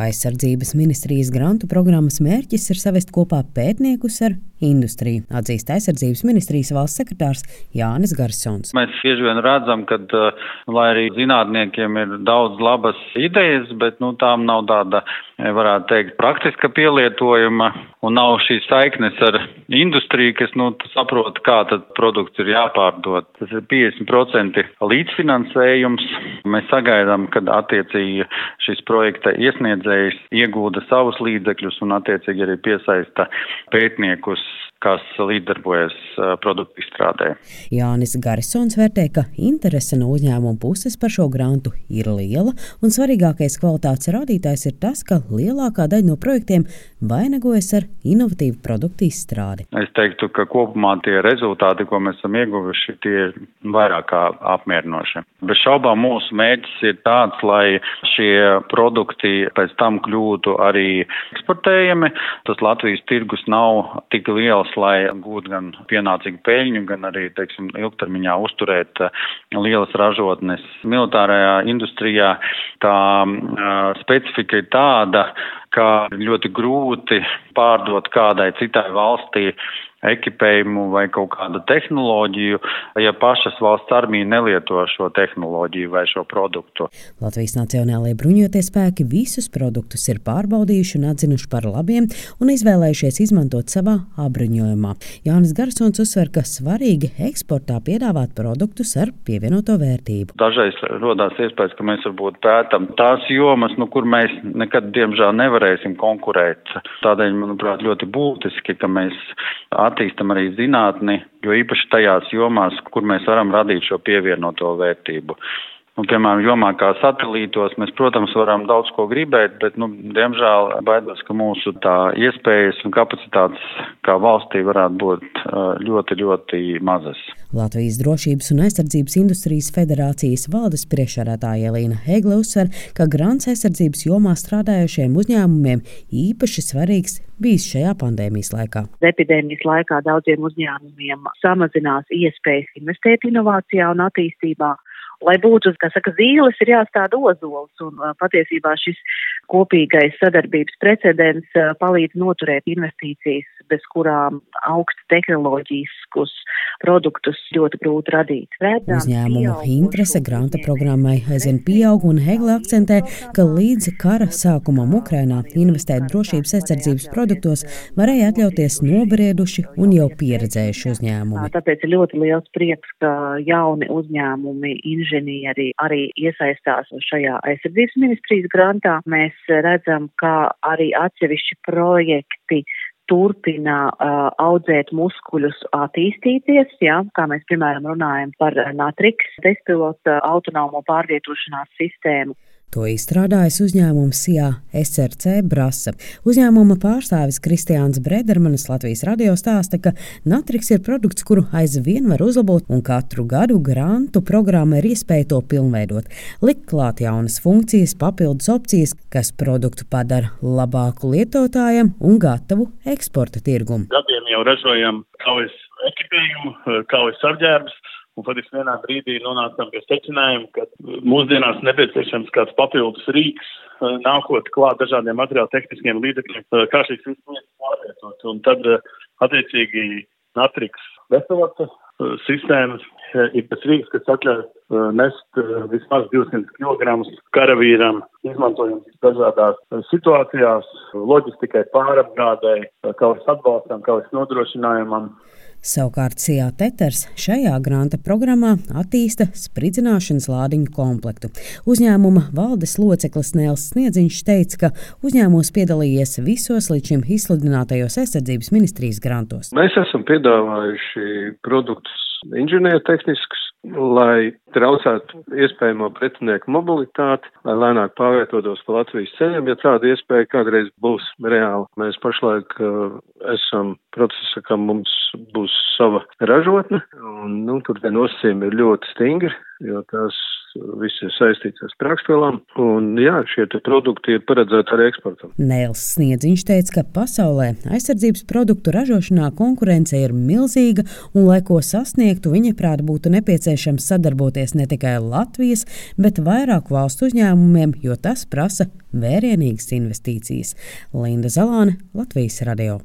Aizsardzības ministrijas grantu programmas mērķis ir savest kopā pētniekus ar industriju, atzīst aizsardzības ministrijas valsts sekretārs Jānis Garsons. Mēs bieži vien redzam, ka, uh, lai arī zinātniekiem ir daudz labas idejas, bet nu, tām nav tāda, eh, varētu teikt, praktiska pielietojuma un nav šīs saiknes ar industriju, kas nu, saprot, kā tad produkts ir jāpārdod. Tas ir 50% līdzfinansējums. Mēs sagaidām, kad attiecīgi šis projekta iesniedzējs iegūda savus līdzekļus un attiecīgi arī piesaista pētniekus kas līdzdarbojas produktu izstrādē. Jānis Garisons vērtē, ka interese no uzņēmuma puses par šo grantu ir liela, un svarīgākais kvalitātes rādītājs ir tas, ka lielākā daļa no projektiem vainagojas ar inovatīvu produktu izstrādi. Es teiktu, ka kopumā tie rezultāti, ko mēs esam ieguvuši, tie ir vairāk kā apmierinoši. Bez šaubām mūsu mērķis ir tāds, lai šie produkti pēc tam kļūtu arī eksportējami. Tas Latvijas tirgus nav tik liels lielas, lai gūtu gan pienācīgu peļņu, gan arī, teiksim, ilgtermiņā uzturēt eh, lielas ražotnes. Militārajā industrijā tā uh, specifika ir tāda, ka ļoti grūti pārdot kādai citai valstī ekipējumu vai kaut kādu tehnoloģiju, ja pašas valsts armija nelieto šo tehnoloģiju vai šo produktu. Latvijas Nacionālajie bruņotie spēki visus produktus ir pārbaudījuši un atzinuši par labiem un izvēlējušies izmantot savā apbruņojumā. Jānis Garsons uzsver, ka svarīgi eksportā piedāvāt produktus ar pievienoto vērtību. Dažreiz rodās iespējas, ka mēs varbūt pētam tās jomas, nu, kur mēs nekad, diemžēl, nevarēsim konkurēt. Tādēļ, manuprāt, ļoti būtiski, ka mēs attīstam arī zinātni, jo īpaši tajās jomās, kur mēs varam radīt šo pievienoto vērtību. Nu, piemēram, jomā kā satelītos mēs, protams, varam daudz ko gribēt, bet, nu, diemžēl, baidos, ka mūsu tā iespējas un kapacitātes kā valstī varētu būt ļoti, ļoti mazas. Latvijas Drošības un aizsardzības industrijas federācijas valdes priekšsēdētāja Elīna Hegle uzsver, ka grants aizsardzības jomā strādājošiem uzņēmumiem īpaši svarīgs bijis šajā pandēmijas laikā. Epidēmijas laikā daudziem uzņēmumiem samazinās iespējas investēt inovācijā un attīstībā lai būtu, kā saka, zīles, ir jāstāda ozols, un patiesībā šis kopīgais sadarbības precedents palīdz noturēt investīcijas, bez kurām augsta tehnoloģiskus produktus ļoti grūti radīt. Redzam, Uzņēmumu interese granta programmai aizvien pieaug, un Hegle akcentē, ka līdz kara sākumam Ukrainā investēt drošības aizsardzības produktos varēja atļauties nobrieduši un jau pieredzējuši uzņēmumi. Tāpēc ir ļoti liels prieks, ka jauni uzņēmumi, inženieri, inženieri arī iesaistās šajā aizsardzības ministrijas grantā. Mēs redzam, ka arī atsevišķi projekti turpina uh, audzēt muskuļus, attīstīties, jā, kā mēs, piemēram, runājam par Natrix bezpilota autonomo pārvietošanās sistēmu. To izstrādājas uzņēmums SIA SRC Brasa. Uzņēmuma pārstāvis Kristiāns Bredermanis Latvijas radio stāsta, ka Natrix ir produkts, kuru aizvien var uzlabot, un katru gadu grantu programma ir iespēja to pilnveidot, likt klāt jaunas funkcijas, papildus opcijas, kas produktu padara labāku lietotājam un gatavu eksporta tirgumu. Gadiem jau ražojam kaujas ekipējumu, kaujas apģērbus Un faktiski vienā brīdī nonācām pie secinājuma, ka mūsdienās nepieciešams kāds papildus rīks, eh, nākot klāt dažādiem materiālu tehniskiem līdzekļiem, eh, kā šīs visas lietas pārvietot. Un tad, eh, attiecīgi, Natriks veselota sistēmas ir tas rīks, kas atļauj nest vismaz 200 kg karavīram, izmantojot dažādās situācijās, loģistikai, pārapgādēji, kaujas atbalstam, kaujas nodrošinājumam. Savukārt Cijā Teters šajā granta programmā attīsta spridzināšanas lādiņu komplektu. Uzņēmuma valdes loceklis Nēls Sniedziņš teica, ka uzņēmums piedalījies visos līdz šim izsludinātajos aizsardzības ministrijas grantos. Mēs esam piedāvājuši produktus inženiertehniskus, lai traucētu iespējamo pretinieku mobilitāti, lai lēnāk pārvietotos pa Latvijas ceļiem, ja tāda iespēja kādreiz būs reāla. Mēs pašlaik uh, esam procesā, ka mums būs sava ražotne, un nu, tur tie nosacījumi ir ļoti stingri, jo tās viss ir saistīts ar sprākstvielām, un jā, šie produkti ir paredzēti arī eksportam. Nēls Sniedziņš teica, ka pasaulē aizsardzības produktu ražošanā konkurence ir milzīga, un, lai ko sasniegtu, viņa prāt būtu nepieciešams sadarboties ne tikai Latvijas, bet vairāku valstu uzņēmumiem, jo tas prasa vērienīgas investīcijas. Linda Zalāne, Latvijas radio.